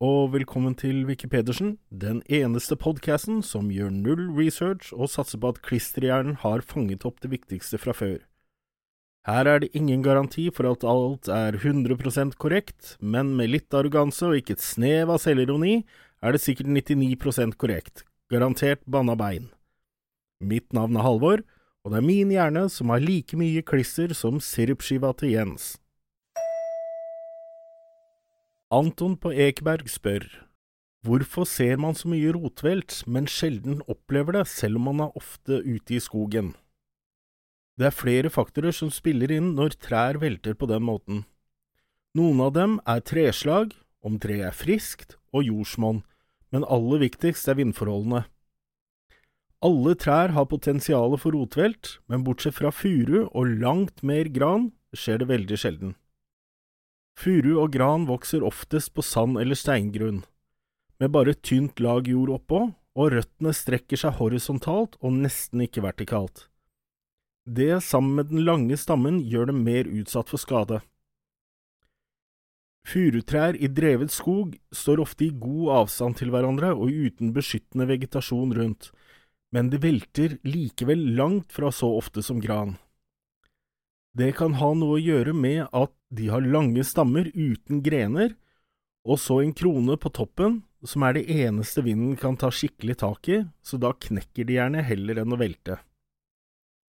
og velkommen til Wikipedersen, den eneste podkasten som gjør null research og satser på at klisterhjernen har fanget opp det viktigste fra før. Her er det ingen garanti for at alt er 100% korrekt, men med litt arroganse og ikke et snev av selvironi er det sikkert 99% korrekt, garantert banna bein. Mitt navn er Halvor, og det er min hjerne som har like mye klister som sirupskiva til Jens. Anton på Ekeberg spør Hvorfor ser man så mye rotvelt, men sjelden opplever det, selv om man er ofte ute i skogen? Det er flere faktorer som spiller inn når trær velter på den måten. Noen av dem er treslag, om treet er friskt, og jordsmonn, men aller viktigst er vindforholdene. Alle trær har potensial for rotvelt, men bortsett fra furu og langt mer gran skjer det veldig sjelden. Furu og gran vokser oftest på sand eller steingrunn, med bare tynt lag jord oppå, og røttene strekker seg horisontalt og nesten ikke vertikalt. Det, sammen med den lange stammen, gjør dem mer utsatt for skade. Furutrær i drevet skog står ofte i god avstand til hverandre og uten beskyttende vegetasjon rundt, men de velter likevel langt fra så ofte som gran. Det kan ha noe å gjøre med at de har lange stammer uten grener, og så en krone på toppen, som er det eneste vinden kan ta skikkelig tak i, så da knekker de gjerne heller enn å velte.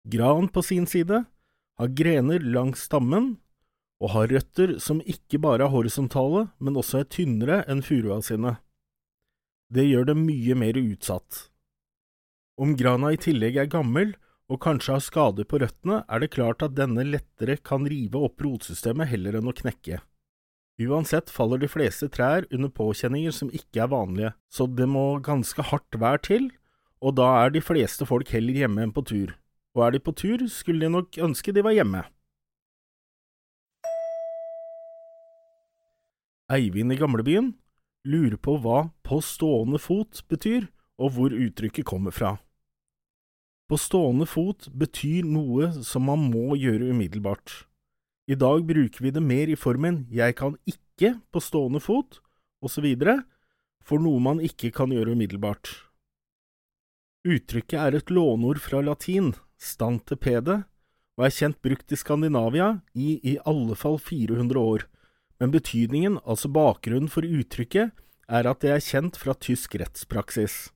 Gran på sin side har grener langs stammen og har røtter som ikke bare er horisontale, men også er tynnere enn furua sine. Det gjør dem mye mer utsatt. Om grana i tillegg er gammel, og kanskje har skader på røttene, er det klart at denne lettere kan rive opp rotsystemet heller enn å knekke. Uansett faller de fleste trær under påkjenninger som ikke er vanlige, så det må ganske hardt vær til, og da er de fleste folk heller hjemme enn på tur. Og er de på tur, skulle de nok ønske de var hjemme. Eivind i gamlebyen lurer på hva på stående fot betyr, og hvor uttrykket kommer fra. På stående fot betyr noe som man må gjøre umiddelbart. I dag bruker vi det mer i formen jeg kan ikke på stående fot, osv., for noe man ikke kan gjøre umiddelbart. Uttrykket er et låneord fra latin, stante pede, og er kjent brukt i Skandinavia i i alle fall 400 år, men betydningen, altså bakgrunnen for uttrykket, er at det er kjent fra tysk rettspraksis.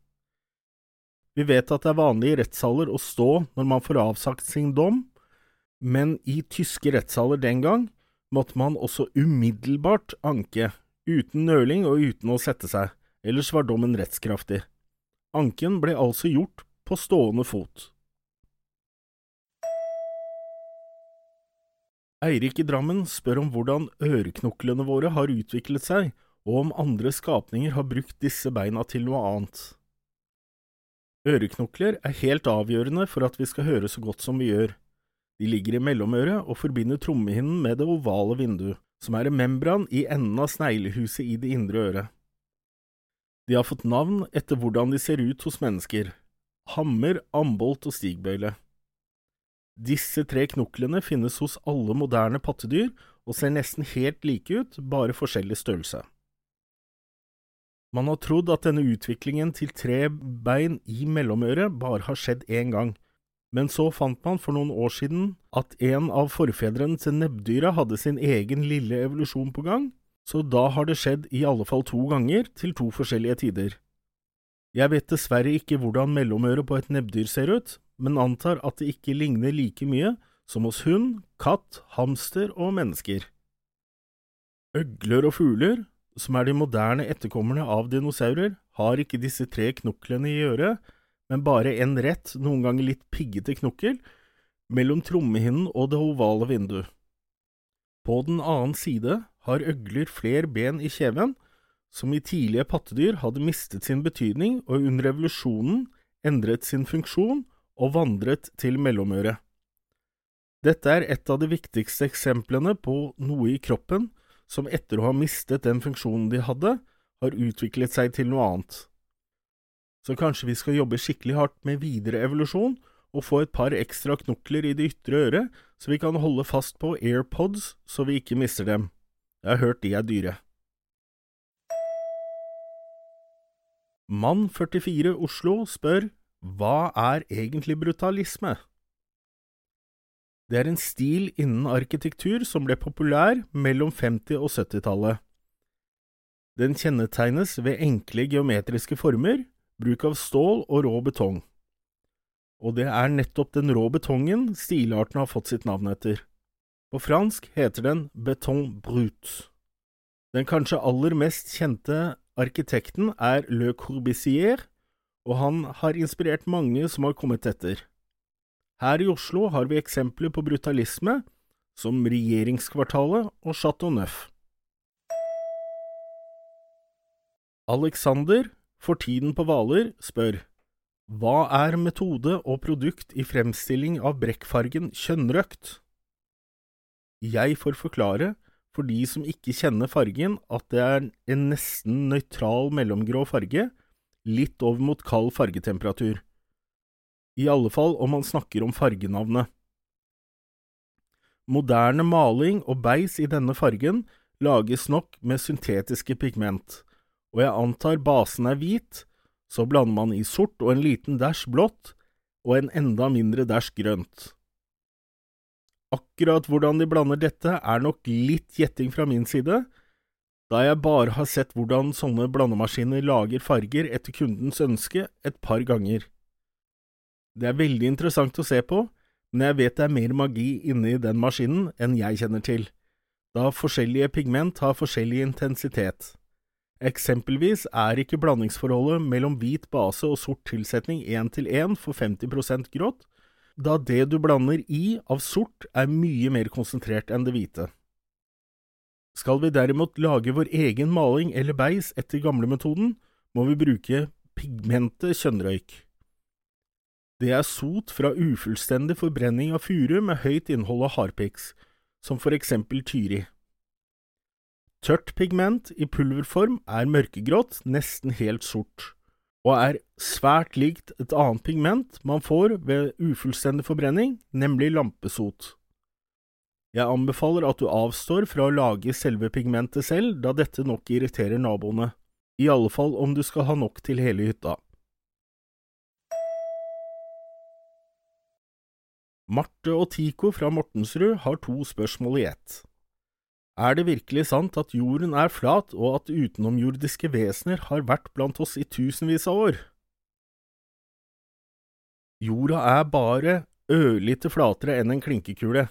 Vi vet at det er vanlig i rettssaler å stå når man får avsagt sin dom, men i tyske rettssaler den gang måtte man også umiddelbart anke, uten nøling og uten å sette seg, ellers var dommen rettskraftig. Anken ble altså gjort på stående fot. Eirik i Drammen spør om hvordan øreknoklene våre har utviklet seg, og om andre skapninger har brukt disse beina til noe annet. Øreknokler er helt avgjørende for at vi skal høre så godt som vi gjør. De ligger i mellomøret og forbinder trommehinnen med det ovale vinduet, som er en membran i enden av sneglehuset i det indre øret. De har fått navn etter hvordan de ser ut hos mennesker – hammer, ambolt og stigbøyle. Disse tre knoklene finnes hos alle moderne pattedyr og ser nesten helt like ut, bare forskjellig størrelse. Man har trodd at denne utviklingen til tre bein i mellomøret bare har skjedd én gang, men så fant man for noen år siden at en av forfedrene til nebbdyra hadde sin egen lille evolusjon på gang, så da har det skjedd i alle fall to ganger til to forskjellige tider. Jeg vet dessverre ikke hvordan mellomøret på et nebbdyr ser ut, men antar at det ikke ligner like mye som hos hund, katt, hamster og mennesker. Øgler og fugler som er de moderne etterkommerne av dinosaurer, har ikke disse tre knoklene i øret, men bare en rett, noen ganger litt piggete knokkel, mellom trommehinnen og det ovale vinduet. På den annen side har øgler flere ben i kjeven, som i tidlige pattedyr hadde mistet sin betydning og under revolusjonen endret sin funksjon og vandret til mellomøret. Dette er et av de viktigste eksemplene på noe i kroppen som etter å ha mistet den funksjonen de hadde, har utviklet seg til noe annet. Så kanskje vi skal jobbe skikkelig hardt med videre evolusjon og få et par ekstra knokler i det ytre øret, så vi kan holde fast på AirPods så vi ikke mister dem. Jeg har hørt de er dyre. Mann 44 Oslo spør hva er egentlig brutalisme? Det er en stil innen arkitektur som ble populær mellom 50- og 70-tallet. Den kjennetegnes ved enkle geometriske former, bruk av stål og rå betong. Og det er nettopp den rå betongen stilarten har fått sitt navn etter. På fransk heter den beton brut. Den kanskje aller mest kjente arkitekten er Le Corbusier, og han har inspirert mange som har kommet etter. Her i Oslo har vi eksempler på brutalisme, som Regjeringskvartalet og Chateau Neuf. Alexander, for tiden på Hvaler, spør Hva er metode og produkt i fremstilling av brekkfargen kjønnrøkt? Jeg får forklare for de som ikke kjenner fargen, at det er en nesten nøytral mellomgrå farge, litt over mot kald fargetemperatur. I alle fall om man snakker om fargenavnet. Moderne maling og beis i denne fargen lages nok med syntetiske pigment, og jeg antar basen er hvit, så blander man i sort og en liten dæsj blått, og en enda mindre dæsj grønt. Akkurat hvordan de blander dette er nok litt gjetting fra min side, da jeg bare har sett hvordan sånne blandemaskiner lager farger etter kundens ønske et par ganger. Det er veldig interessant å se på, men jeg vet det er mer magi inni den maskinen enn jeg kjenner til, da forskjellige pigment har forskjellig intensitet. Eksempelvis er ikke blandingsforholdet mellom hvit base og sort tilsetning én til én for 50% grått, da det du blander i av sort er mye mer konsentrert enn det hvite. Skal vi derimot lage vår egen maling eller beis etter gamlemetoden, må vi bruke pigmentet kjønnrøyk. Det er sot fra ufullstendig forbrenning av furu med høyt innhold av harpiks, som for eksempel tyri. Tørt pigment i pulverform er mørkegrått, nesten helt sort og er svært likt et annet pigment man får ved ufullstendig forbrenning, nemlig lampesot. Jeg anbefaler at du avstår fra å lage selve pigmentet selv, da dette nok irriterer naboene, i alle fall om du skal ha nok til hele hytta. Marte og Tico fra Mortensrud har to spørsmål i ett. Er det virkelig sant at jorden er flat, og at utenomjordiske vesener har vært blant oss i tusenvis av år? Jorda er bare ørlite flatere enn en klinkekule,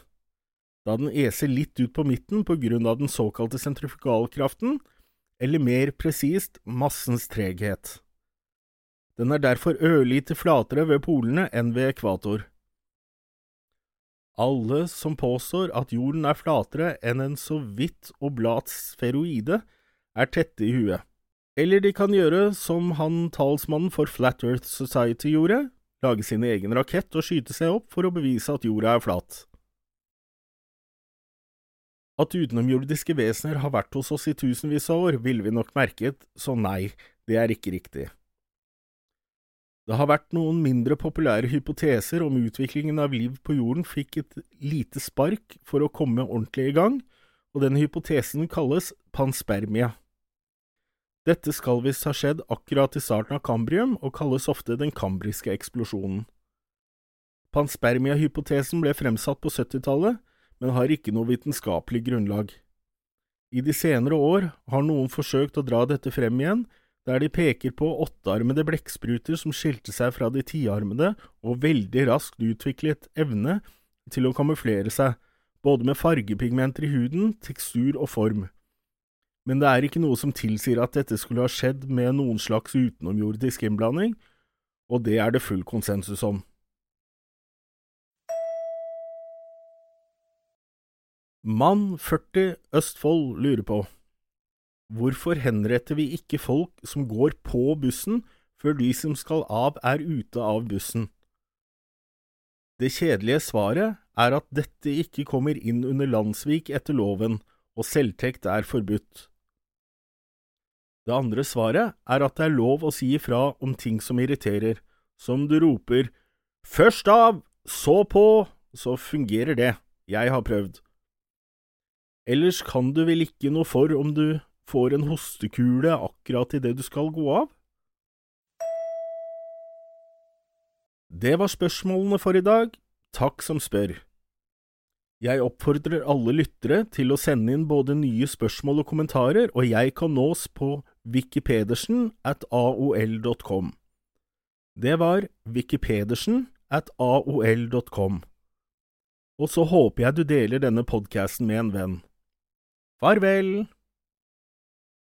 da den eser litt ut på midten på grunn av den såkalte sentrifugalkraften, eller mer presist massens treghet. Den er derfor ørlite flatere ved polene enn ved ekvator. Alle som påstår at jorden er flatere enn en så vidt oblat sferoide, er tette i huet. Eller de kan gjøre som han talsmannen for Flat Earth Society gjorde, lage sin egen rakett og skyte seg opp for å bevise at jorda er flat. At utenomjordiske vesener har vært hos oss i tusenvis av år, ville vi nok merket, så nei, det er ikke riktig. Det har vært noen mindre populære hypoteser om utviklingen av liv på jorden fikk et lite spark for å komme ordentlig i gang, og den hypotesen kalles panspermia. Dette skal visst ha skjedd akkurat i starten av kambrium, og kalles ofte den kambriske eksplosjonen. Panspermia-hypotesen ble fremsatt på 70-tallet, men har ikke noe vitenskapelig grunnlag. I de senere år har noen forsøkt å dra dette frem igjen, der de peker på åttearmede blekkspruter som skilte seg fra de tiarmede og veldig raskt utviklet evne til å kamuflere seg, både med fargepigmenter i huden, tekstur og form. Men det er ikke noe som tilsier at dette skulle ha skjedd med noen slags utenomjordisk innblanding, og det er det full konsensus om. Mann 40 Østfold lurer på Hvorfor henretter vi ikke folk som går på bussen, før de som skal av er ute av bussen? Det kjedelige svaret er at dette ikke kommer inn under landssvik etter loven, og selvtekt er forbudt. Det andre svaret er at det er lov å si ifra om ting som irriterer, som du roper først av, så på, så fungerer det, jeg har prøvd. Ellers kan du vel ikke noe for om du får en hostekule akkurat idet du skal gå av? Det var spørsmålene for i dag. Takk som spør. Jeg oppfordrer alle lyttere til å sende inn både nye spørsmål og kommentarer, og jeg kan nås på wikipedersen at aol.com. Det var wikipedersen at aol.com. Og så håper jeg du deler denne podkasten med en venn. Farvel!